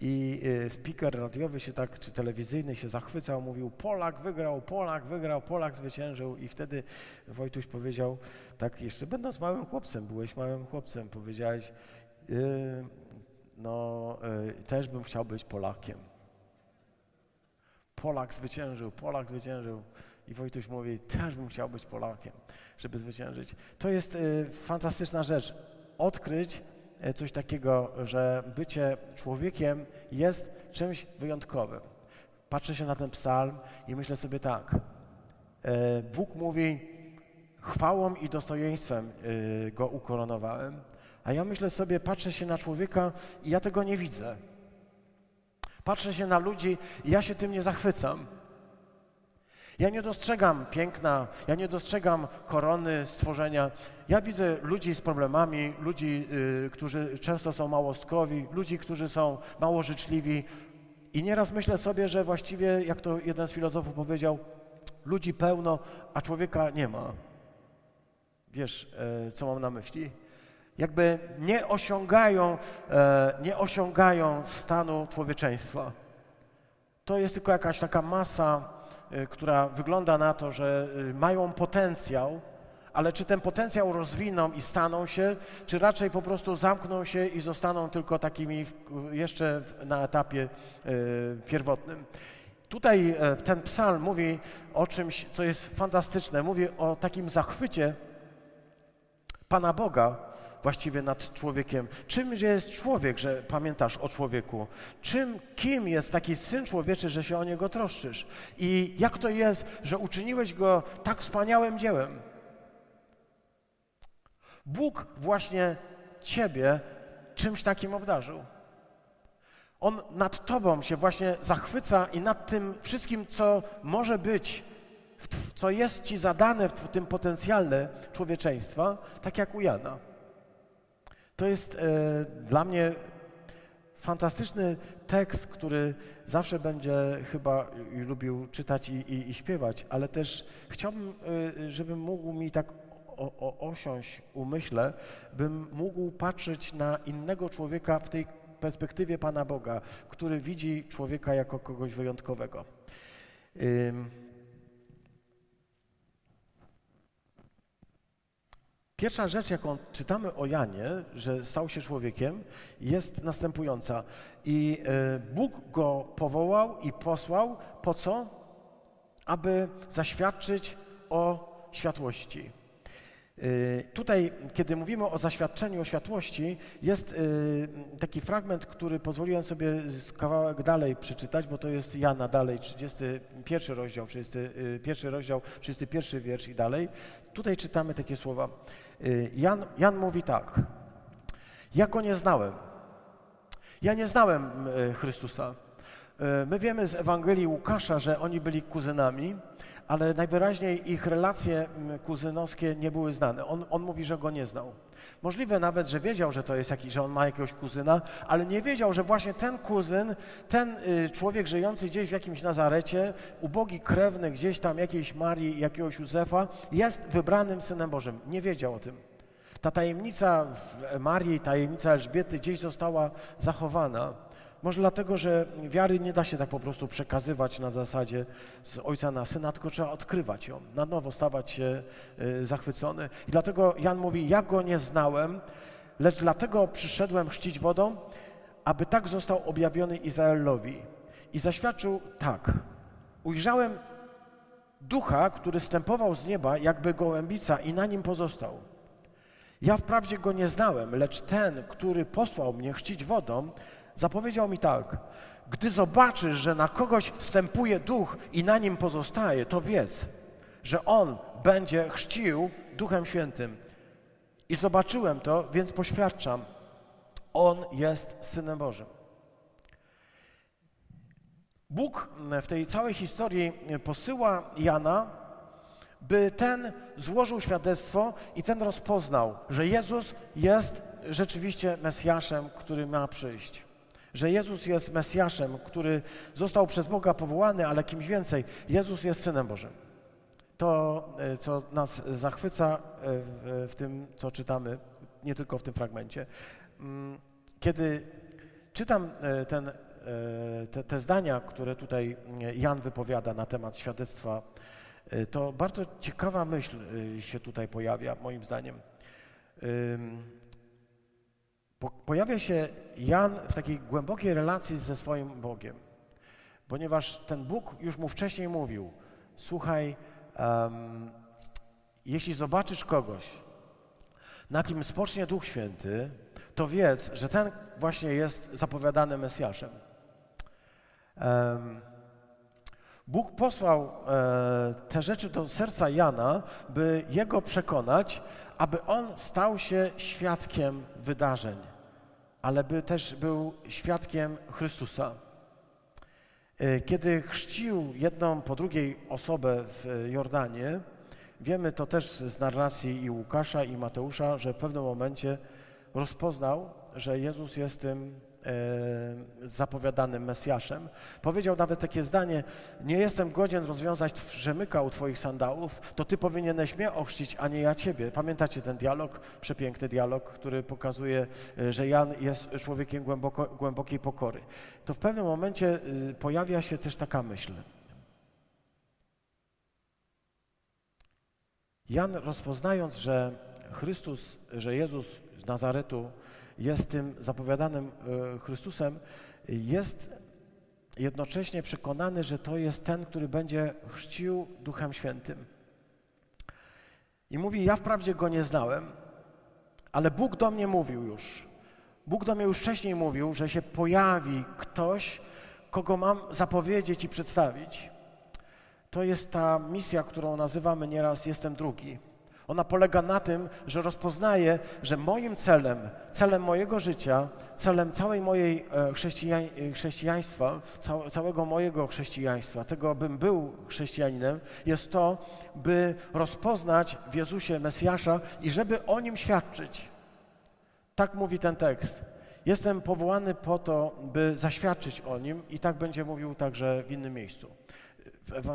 i y, speaker radiowy się tak, czy telewizyjny się zachwycał, mówił Polak wygrał, Polak wygrał, Polak zwyciężył i wtedy Wojtuś powiedział, tak jeszcze będąc małym chłopcem, byłeś małym chłopcem, powiedziałeś, no yy, też bym chciał być Polakiem. Polak zwyciężył, Polak zwyciężył. I Wojtuś mówi, też bym chciał być Polakiem, żeby zwyciężyć. To jest y, fantastyczna rzecz. Odkryć E, coś takiego, że bycie człowiekiem jest czymś wyjątkowym. Patrzę się na ten psalm i myślę sobie tak. E, Bóg mówi, chwałą i dostojeństwem e, go ukoronowałem, a ja myślę sobie, patrzę się na człowieka i ja tego nie widzę. Patrzę się na ludzi i ja się tym nie zachwycam. Ja nie dostrzegam piękna, ja nie dostrzegam korony stworzenia. Ja widzę ludzi z problemami, ludzi, y, którzy często są małostkowi, ludzi, którzy są mało życzliwi. I nieraz myślę sobie, że właściwie, jak to jeden z filozofów powiedział, ludzi pełno, a człowieka nie ma. Wiesz, e, co mam na myśli? Jakby nie osiągają, e, nie osiągają stanu człowieczeństwa. To jest tylko jakaś taka masa Y, która wygląda na to, że y, mają potencjał, ale czy ten potencjał rozwiną i staną się, czy raczej po prostu zamkną się i zostaną tylko takimi jeszcze na etapie pierwotnym. Tutaj ten psalm mówi o czymś, co jest fantastyczne. Mówi o takim zachwycie Pana Boga, właściwie nad człowiekiem. Czym jest człowiek, że pamiętasz o człowieku? Czym, kim jest taki Syn Człowieczy, że się o Niego troszczysz? I jak to jest, że uczyniłeś Go tak wspaniałym dziełem? Bóg właśnie Ciebie czymś takim obdarzył. On nad Tobą się właśnie zachwyca i nad tym wszystkim, co może być, co jest Ci zadane w tym potencjalne człowieczeństwa, tak jak u Jana. To jest e, dla mnie fantastyczny tekst, który zawsze będzie chyba lubił czytać i, i, i śpiewać, ale też chciałbym, e, żebym mógł mi tak o, o, osiąść umyśle, bym mógł patrzeć na innego człowieka w tej perspektywie Pana Boga, który widzi człowieka jako kogoś wyjątkowego. Pierwsza rzecz, jaką czytamy o Janie, że stał się człowiekiem, jest następująca. I e, Bóg go powołał i posłał po co? Aby zaświadczyć o światłości. E, tutaj, kiedy mówimy o zaświadczeniu o światłości, jest e, taki fragment, który pozwoliłem sobie kawałek dalej przeczytać, bo to jest Jana dalej, 31 rozdział, 31 rozdział, 31 wiersz i dalej. Tutaj czytamy takie słowa. Y, Jan, Jan mówi tak. Ja go nie znałem. Ja nie znałem y, Chrystusa. Y, my wiemy z Ewangelii Łukasza, że oni byli kuzynami, ale najwyraźniej ich relacje kuzynowskie nie były znane. On, on mówi, że go nie znał. Możliwe nawet, że wiedział, że to jest jakiś, że on ma jakiegoś kuzyna, ale nie wiedział, że właśnie ten kuzyn, ten y, człowiek żyjący gdzieś w jakimś Nazarecie, ubogi krewny gdzieś tam jakiejś Marii, jakiegoś Józefa, jest wybranym Synem Bożym. Nie wiedział o tym. Ta tajemnica Marii, tajemnica Elżbiety gdzieś została zachowana. Może dlatego, że wiary nie da się tak po prostu przekazywać na zasadzie z ojca na syna, tylko trzeba odkrywać ją, na nowo stawać się y, zachwycony. I dlatego Jan mówi, ja go nie znałem, lecz dlatego przyszedłem chrzcić wodą, aby tak został objawiony Izraelowi. I zaświadczył tak, ujrzałem ducha, który stępował z nieba, jakby gołębica i na nim pozostał. Ja wprawdzie go nie znałem, lecz ten, który posłał mnie chrzcić wodą, zapowiedział mi tak, gdy zobaczysz, że na kogoś stępuje duch i na nim pozostaje, to wiedz, że on będzie chrzcił Duchem Świętym. I zobaczyłem to, więc poświadczam, on jest Synem Bożym. Bóg w tej całej historii posyła Jana, by ten złożył świadectwo i ten rozpoznał, że Jezus jest rzeczywiście Mesjaszem, który ma przyjść. Że Jezus jest Mesjaszem, który został przez Boga powołany, ale kimś więcej. Jezus jest Synem Bożym. To, e, co nas zachwyca e, w, tym, co czytamy, nie tylko w tym fragmencie. Mm, kiedy czytam e, ten, te, te zdania, które tutaj Jan wypowiada na temat świadectwa, to bardzo ciekawa myśl się tutaj pojawia, moim zdaniem. Pojawia się Jan w takiej głębokiej relacji ze swoim Bogiem, ponieważ ten Bóg już mu wcześniej mówił: Słuchaj, um, jeśli zobaczysz kogoś, na kim spocznie Duch Święty, to wiedz, że ten właśnie jest zapowiadany Mesjaszem. Um, Bóg posłał e, te rzeczy do serca Jana, by jego przekonać, aby on stał się świadkiem wydarzeń, ale by też był świadkiem Chrystusa. E, kiedy chrzcił jedną po drugiej osobę w Jordanie, wiemy to też z narracji i Łukasza, i Mateusza, że w pewnym momencie rozpoznał, że Jezus jest tym zapowiadanym Mesjaszem. Powiedział nawet takie zdanie, nie jestem godzien rozwiązać rzemyka u Twoich sandałów, to Ty powinieneś mnie ochrzcić, a nie ja Ciebie. Pamiętacie ten dialog, przepiękny dialog, który pokazuje, e, że Jan jest człowiekiem głęboko, głębokiej pokory. To w pewnym momencie e, pojawia się też taka myśl. Jan rozpoznając, że Chrystus, że Jezus z Nazaretu jest tym zapowiadanym e, Chrystusem, jest jednocześnie przekonany, że to jest ten, który będzie chrzcił Duchem Świętym. I mówi, ja wprawdzie go nie znałem, ale Bóg do mnie mówił już. Bóg do mnie już wcześniej mówił, że się pojawi ktoś, kogo mam zapowiedzieć i przedstawić. To jest ta misja, którą nazywamy nieraz Jestem drugi. Ona polega na tym, że rozpoznaję, że moim celem, celem mojego życia, celem całej mojej e, chrześcijań, e, chrześcijaństwa, całego mojego chrześcijaństwa, tego bym był chrześcijaninem, jest to, by rozpoznać w Jezusie Mesjasza i żeby o Nim świadczyć. Tak mówi ten tekst. Jestem powołany po to, by zaświadczyć o Nim i tak będzie mówił także w innym miejscu. W,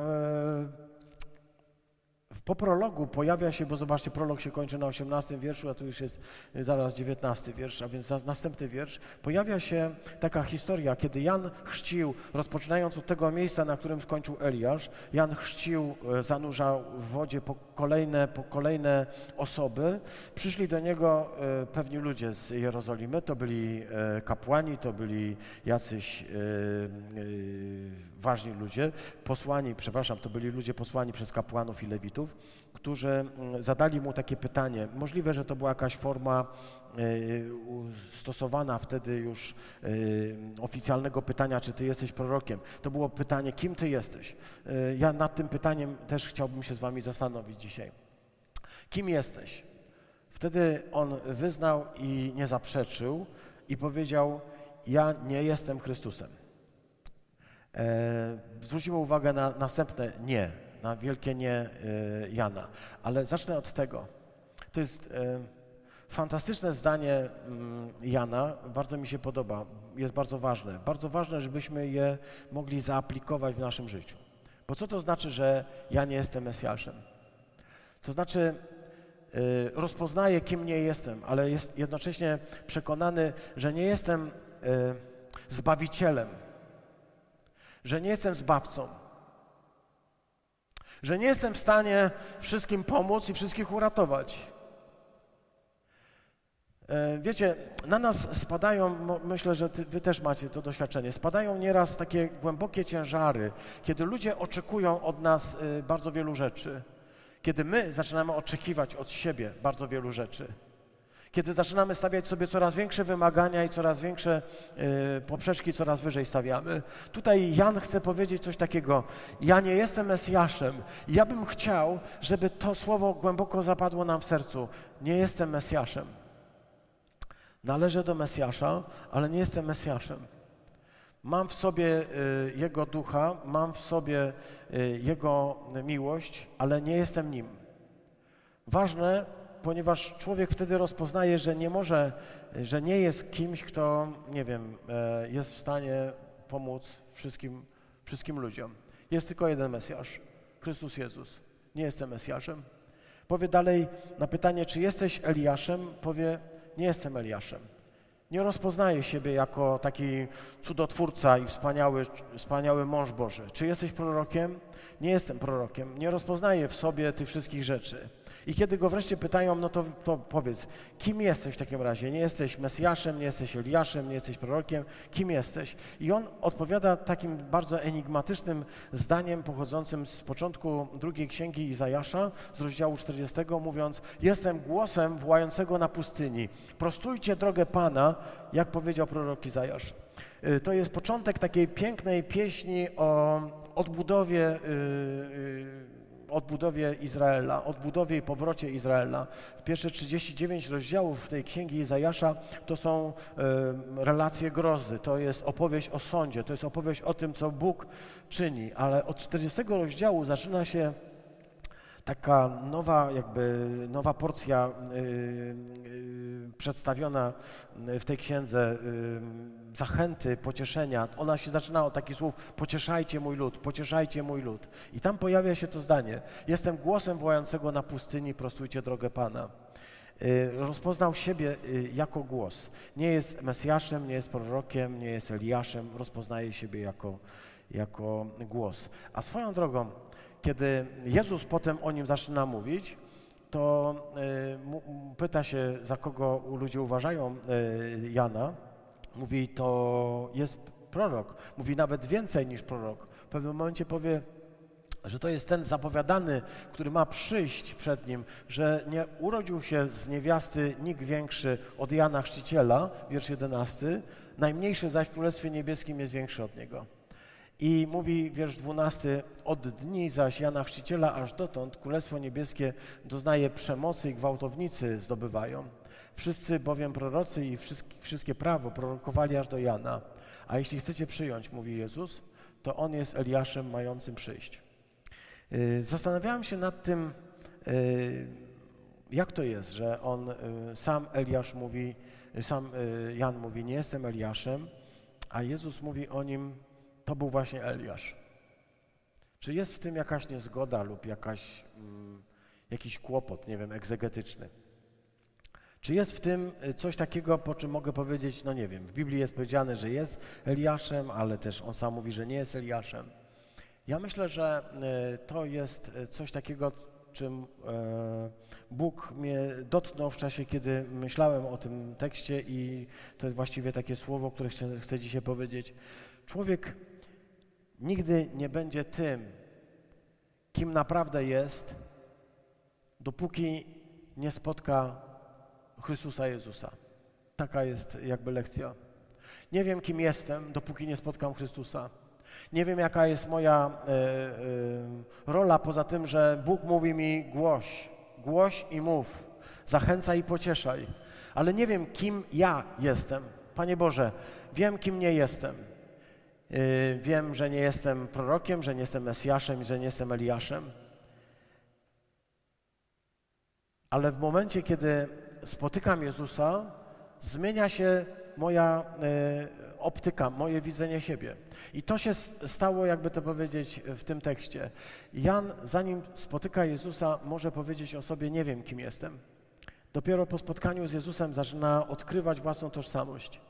po prologu pojawia się, bo zobaczcie, prolog się kończy na 18 wierszu, a tu już jest zaraz 19 wiersz, a więc następny wiersz. Pojawia się taka historia, kiedy Jan chrzcił, rozpoczynając od tego miejsca, na którym skończył Eliasz, Jan chrzcił, e, zanurzał w wodzie po kolejne, po kolejne osoby. Przyszli do niego e, pewni ludzie z Jerozolimy, to byli e, kapłani, to byli jacyś ważni ludzie, posłani, przepraszam, to byli ludzie posłani przez kapłanów i lewitów, którzy mm, zadali mu takie pytanie. Możliwe, że to była jakaś forma e, stosowana wtedy już e, oficjalnego pytania, czy ty jesteś prorokiem. To było pytanie, kim ty jesteś? E, ja nad tym pytaniem też chciałbym się z wami zastanowić dzisiaj. Kim jesteś? Wtedy on wyznał i nie zaprzeczył i powiedział, ja nie jestem Chrystusem. Zwrócimy uwagę na następne nie, na wielkie nie e, Jana. Ale zacznę od tego. To jest e, fantastyczne zdanie mm, Jana, bardzo mi się podoba, jest bardzo ważne. Bardzo ważne, żebyśmy je mogli zaaplikować w naszym życiu. Bo co to znaczy, że ja nie jestem Mesjaszem? To znaczy, y, rozpoznaję, kim nie jestem, ale jest jednocześnie przekonany, że nie jestem zbawicielem, że nie jestem zbawcą, że nie jestem w stanie wszystkim pomóc i wszystkich uratować. E, wiecie, na nas spadają, myślę, że ty, wy też macie to doświadczenie, spadają nieraz takie głębokie ciężary, kiedy ludzie oczekują od nas y, bardzo wielu rzeczy, kiedy my zaczynamy oczekiwać od siebie bardzo wielu rzeczy, kiedy zaczynamy stawiać sobie coraz większe wymagania i coraz większe y, poprzeczki coraz wyżej stawiamy. Tutaj Jan chce powiedzieć coś takiego, ja nie jestem Mesjaszem, ja bym chciał, żeby to słowo głęboko zapadło nam w sercu, nie jestem Mesjaszem. Należę do Mesjasza, ale nie jestem Mesjaszem. Mam w sobie y, Jego ducha, mam w sobie y, Jego miłość, ale nie jestem Nim. Ważne, ponieważ człowiek wtedy rozpoznaje, że nie może, że nie jest kimś, kto, nie wiem, e, jest w stanie pomóc wszystkim, wszystkim ludziom. Jest tylko jeden Mesjasz, Chrystus Jezus. Nie jestem Mesjaszem. Powie dalej na pytanie, czy jesteś Eliaszem, powie, nie jestem Eliaszem. Nie rozpoznaję siebie jako taki cudotwórca i wspaniały, wspaniały mąż Boży. Czy jesteś prorokiem? Nie jestem prorokiem. Nie rozpoznaję w sobie tych wszystkich rzeczy. I kiedy go wreszcie pytają, no to, to powiedz, kim jesteś w takim razie? Nie jesteś Mesjaszem, nie jesteś Eliaszem, nie jesteś prorokiem, kim jesteś? I on odpowiada takim bardzo enigmatycznym zdaniem pochodzącym z początku drugiej księgi Izajasza, z rozdziału 40, mówiąc, jestem głosem wołającego na pustyni, prostujcie drogę Pana, jak powiedział prorok Izajasz. Y, to jest początek takiej pięknej pieśni o odbudowie yy, yy, odbudowie Izraela, odbudowie i powrocie Izraela. Pierwsze 39 rozdziałów tej księgi Izajasza to są y, relacje grozy, to jest opowieść o sądzie, to jest opowieść o tym, co Bóg czyni, ale od 40 rozdziału zaczyna się taka nowa, jakby nowa porcja y, y, przedstawiona w tej księdze y, zachęty, pocieszenia. Ona się zaczyna od takich słów: pocieszajcie mój lud, pocieszajcie mój lud. I tam pojawia się to zdanie: Jestem głosem wołającego na pustyni, prostujcie drogę Pana. Rozpoznał siebie jako głos. Nie jest Mesjaszem, nie jest prorokiem, nie jest Eliaszem, rozpoznaje siebie jako, jako głos. A swoją drogą, kiedy Jezus potem o nim zaczyna mówić, to y, pyta się, za kogo ludzie uważają y, Jana. Mówi, to jest prorok. Mówi nawet więcej niż prorok. W pewnym momencie powie, że to jest ten zapowiadany, który ma przyjść przed nim, że nie urodził się z niewiasty nikt większy od Jana Chrzciciela, wiersz 11, najmniejszy zaś w Królestwie Niebieskim jest większy od niego. I mówi wiersz 12, od dni zaś Jana Chrzciciela aż dotąd Królestwo Niebieskie doznaje przemocy i gwałtownicy zdobywają. Wszyscy bowiem prorocy i wszystkie prawo prorokowali aż do Jana. A jeśli chcecie przyjąć, mówi Jezus, to On jest Eliaszem mającym przyjść. Y, zastanawiałem się nad tym, y, jak to jest, że on, y, sam Eliasz mówi, sam Jan mówi, nie jestem Eliaszem, a Jezus mówi o nim, to był właśnie Eliasz. Czy jest w tym jakaś niezgoda lub jakaś, mm, jakiś kłopot, nie wiem, egzegetyczny? Czy jest w tym y, coś takiego, po czym mogę powiedzieć, no nie wiem, w Biblii jest powiedziane, że jest Eliaszem, ale też on sam mówi, że nie jest Eliaszem. Ja myślę, że y, to jest y, coś takiego, czym Bóg mnie dotknął w czasie, kiedy myślałem o tym tekście i to jest właściwie takie słowo, które chcę, chcę dzisiaj powiedzieć. Człowiek nigdy nie będzie tym, kim naprawdę jest, dopóki nie spotka Chrystusa Jezusa. Taka jest jakby lekcja. Nie wiem, kim jestem, dopóki nie spotkam Chrystusa. Nie wiem, jaka jest moja y, y, rola, poza tym, że Bóg mówi mi głoś, głoś i mów, zachęcaj i pocieszaj. Ale nie wiem, kim ja jestem. Panie Boże, wiem, kim nie jestem. Y, wiem, że nie jestem prorokiem, że nie jestem Mesjaszem że nie jestem Eliaszem. Ale w momencie, kiedy spotykam Jezusa, zmienia się moja e, optyka, moje widzenie siebie. I to się stało, jakby to powiedzieć, w tym tekście. Jan, zanim spotyka Jezusa, może powiedzieć o sobie: Nie wiem, kim jestem. Dopiero po spotkaniu z Jezusem zaczyna odkrywać własną tożsamość.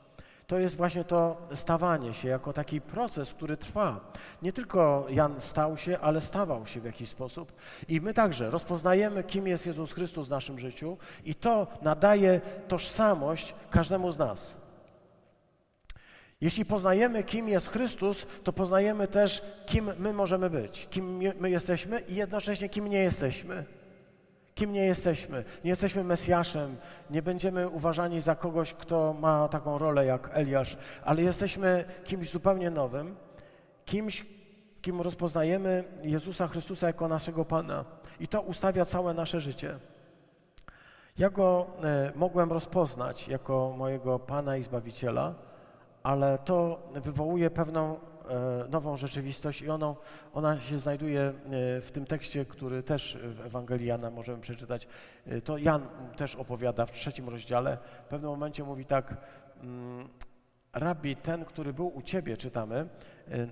To jest właśnie to stawanie się jako taki proces, który trwa. Nie tylko Jan stał się, ale stawał się w jakiś sposób. I my także rozpoznajemy, kim jest Jezus Chrystus w naszym życiu, i to nadaje tożsamość każdemu z nas. Jeśli poznajemy, kim jest Chrystus, to poznajemy też, kim my możemy być, kim my jesteśmy i jednocześnie kim nie jesteśmy. Kim nie jesteśmy? Nie jesteśmy Mesjaszem, nie będziemy uważani za kogoś, kto ma taką rolę jak Eliasz, ale jesteśmy kimś zupełnie nowym, kimś, kim rozpoznajemy Jezusa Chrystusa jako naszego Pana. I to ustawia całe nasze życie. Ja go e, mogłem rozpoznać jako mojego Pana i Zbawiciela, ale to wywołuje pewną nową rzeczywistość i ono, ona się znajduje e, w tym tekście, który też w Ewangelii Jana możemy przeczytać. E, to Jan też opowiada w trzecim rozdziale. W pewnym momencie mówi tak, mm, Rabbi, ten, który był u Ciebie, czytamy,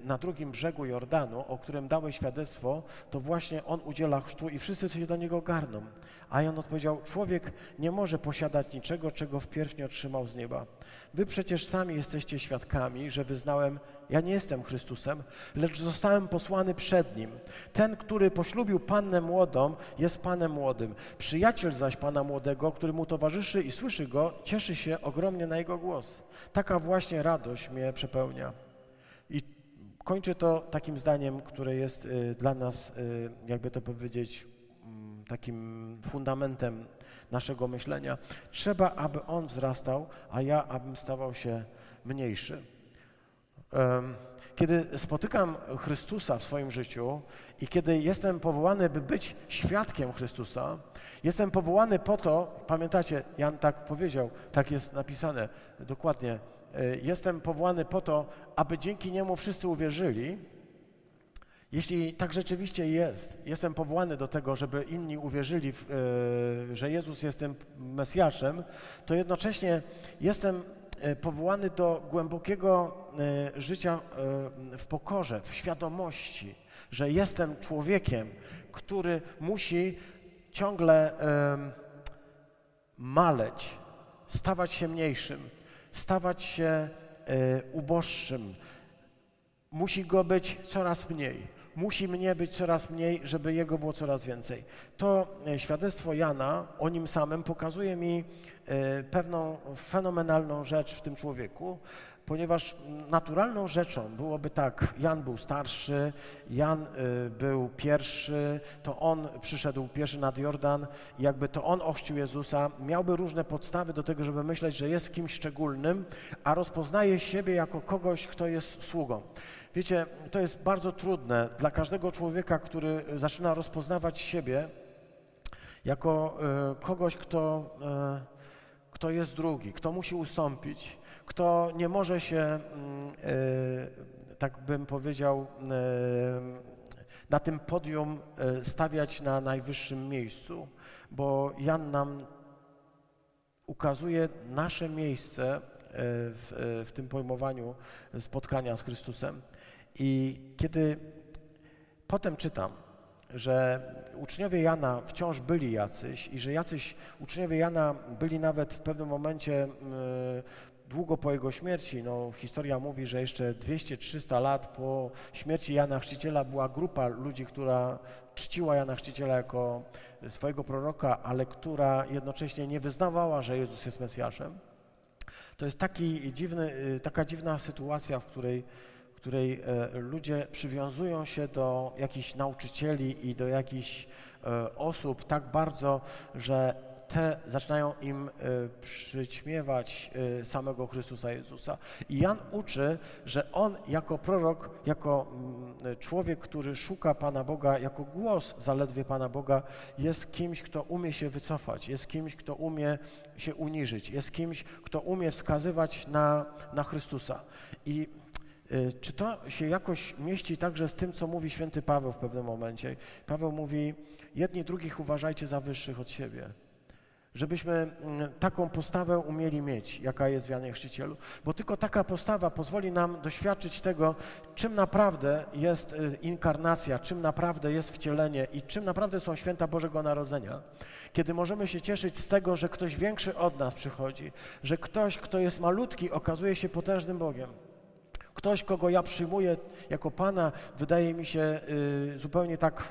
na drugim brzegu Jordanu, o którym dałeś świadectwo, to właśnie on udziela chrztu i wszyscy się do niego garną. A Jan odpowiedział, człowiek nie może posiadać niczego, czego wpierw nie otrzymał z nieba. Wy przecież sami jesteście świadkami, że wyznałem, ja nie jestem Chrystusem, lecz zostałem posłany przed Nim. Ten, który poślubił Pannę młodą, jest Panem młodym. Przyjaciel zaś Pana młodego, który mu towarzyszy i słyszy Go, cieszy się ogromnie na Jego głos. Taka właśnie radość mnie przepełnia. Kończę to takim zdaniem, które jest y, dla nas, y, jakby to powiedzieć, mm, takim fundamentem naszego myślenia. Trzeba, aby On wzrastał, a ja, abym stawał się mniejszy. Kiedy spotykam Chrystusa w swoim życiu i kiedy jestem powołany, by być świadkiem Chrystusa, jestem powołany po to, pamiętacie, Jan tak powiedział, tak jest napisane dokładnie, jestem powołany po to, aby dzięki niemu wszyscy uwierzyli. Jeśli tak rzeczywiście jest, jestem powołany do tego, żeby inni uwierzyli, w, e, że Jezus jest tym Mesjaszem, to jednocześnie jestem E, powołany do głębokiego życia w pokorze, w świadomości, że jestem człowiekiem, który musi ciągle maleć, stawać się mniejszym, stawać się uboższym. Musi go być coraz mniej. Musi mnie być coraz mniej, żeby jego było coraz więcej. To świadectwo Jana o nim samym pokazuje mi E, pewną fenomenalną rzecz w tym człowieku, ponieważ naturalną rzeczą byłoby tak, Jan był starszy, Jan e, był pierwszy, to on przyszedł pierwszy nad Jordan, jakby to on ochrzcił Jezusa, miałby różne podstawy do tego, żeby myśleć, że jest kimś szczególnym, a rozpoznaje siebie jako kogoś, kto jest sługą. Wiecie, to jest bardzo trudne dla każdego człowieka, który zaczyna rozpoznawać siebie jako e, kogoś, kto kto jest drugi, kto musi ustąpić, kto nie może się, mm, e, tak bym powiedział, e, na tym podium e, stawiać na najwyższym miejscu, bo Jan nam ukazuje nasze miejsce w, w tym pojmowaniu spotkania z Chrystusem. I kiedy potem czytam, że uczniowie Jana wciąż byli jacyś i że jacyś uczniowie Jana byli nawet w pewnym momencie długo po jego śmierci. No, historia mówi, że jeszcze 200-300 lat po śmierci Jana Chrzciciela była grupa ludzi, która czciła Jana Chrzciciela jako swojego proroka, ale która jednocześnie nie wyznawała, że Jezus jest Mesjaszem. To jest taki dziwny, y, taka dziwna sytuacja, w której której e, ludzie przywiązują się do jakichś nauczycieli i do jakichś e, osób tak bardzo, że te zaczynają im e, przyćmiewać samego Chrystusa Jezusa. I Jan uczy, że on jako prorok, jako mm, człowiek, który szuka Pana Boga, jako głos zaledwie Pana Boga, jest kimś, kto umie się wycofać, jest kimś, kto umie się uniżyć, jest kimś, kto umie wskazywać na, na Chrystusa. I czy to się jakoś mieści także z tym, co mówi święty Paweł w pewnym momencie? Paweł mówi, jedni drugich uważajcie za wyższych od siebie. Żebyśmy mm, taką postawę umieli mieć, jaka jest w Janie Chrzcicielu, bo tylko taka postawa pozwoli nam doświadczyć tego, czym naprawdę jest y, inkarnacja, czym naprawdę jest wcielenie i czym naprawdę są święta Bożego Narodzenia. Kiedy możemy się cieszyć z tego, że ktoś większy od nas przychodzi, że ktoś, kto jest malutki, okazuje się potężnym Bogiem. Ktoś, kogo ja przyjmuję jako Pana, wydaje mi się y, zupełnie tak e,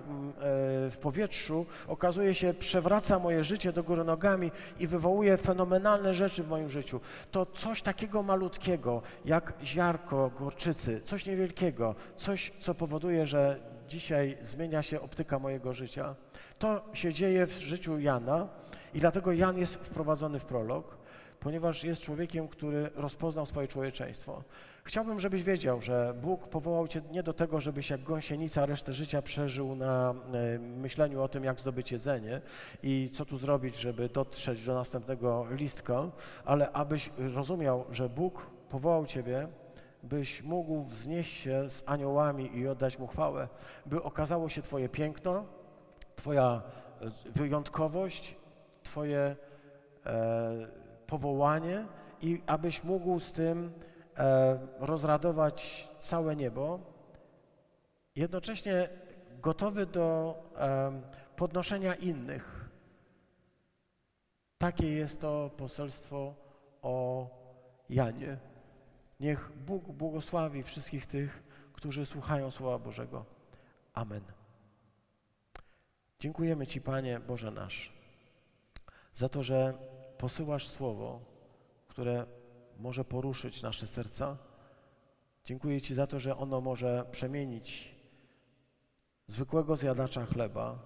w powietrzu, okazuje się, przewraca moje życie do góry nogami i wywołuje fenomenalne rzeczy w moim życiu. To coś takiego malutkiego, jak ziarko gorczycy, coś niewielkiego, coś, co powoduje, że dzisiaj zmienia się optyka mojego życia. To się dzieje w życiu Jana i dlatego Jan jest wprowadzony w prolog, ponieważ jest człowiekiem, który rozpoznał swoje człowieczeństwo. Chciałbym, żebyś wiedział, że Bóg powołał Cię nie do tego, żebyś jak gąsienica resztę życia przeżył na e, myśleniu o tym, jak zdobyć jedzenie i co tu zrobić, żeby dotrzeć do następnego listka, ale abyś rozumiał, że Bóg powołał Ciebie, byś mógł wznieść się z aniołami i oddać Mu chwałę, by okazało się Twoje piękno, Twoja e, wyjątkowość, Twoje e, powołanie i abyś mógł z tym rozradować całe niebo, jednocześnie gotowy do e, podnoszenia innych. Takie jest to poselstwo o Janie. Niech Bóg błogosławi wszystkich tych, którzy słuchają Słowa Bożego. Amen. Dziękujemy Ci, Panie Boże nasz, za to, że posyłasz Słowo, które może poruszyć nasze serca. Dziękuję Ci za to, że ono może przemienić zwykłego zjadacza chleba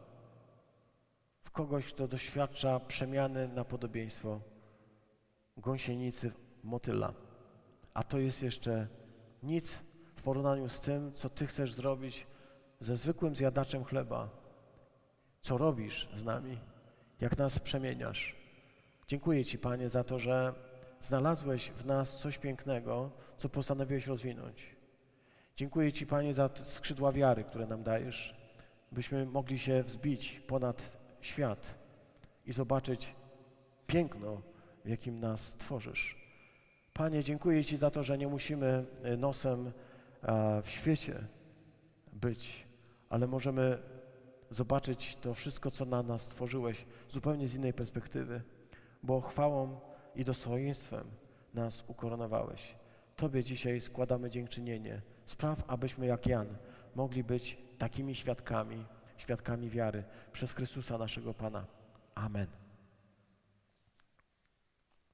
w kogoś, kto doświadcza przemiany na podobieństwo gąsienicy motyla. A to jest jeszcze nic w porównaniu z tym, co Ty chcesz zrobić ze zwykłym zjadaczem chleba. Co robisz z nami, jak nas przemieniasz. Dziękuję Ci, Panie, za to, że znalazłeś w nas coś pięknego, co postanowiłeś rozwinąć. Dziękuję Ci, Panie, za skrzydła wiary, które nam dajesz, byśmy mogli się wzbić ponad świat i zobaczyć piękno, w jakim nas tworzysz. Panie, dziękuję Ci za to, że nie musimy e, nosem w świecie być, ale możemy zobaczyć to wszystko, co na nas stworzyłeś, zupełnie z innej perspektywy, bo chwałą i dostojeństwem nas ukoronowałeś. Tobie dzisiaj składamy dziękczynienie. Spraw, abyśmy jak Jan mogli być takimi świadkami, świadkami wiary przez Chrystusa naszego Pana. Amen.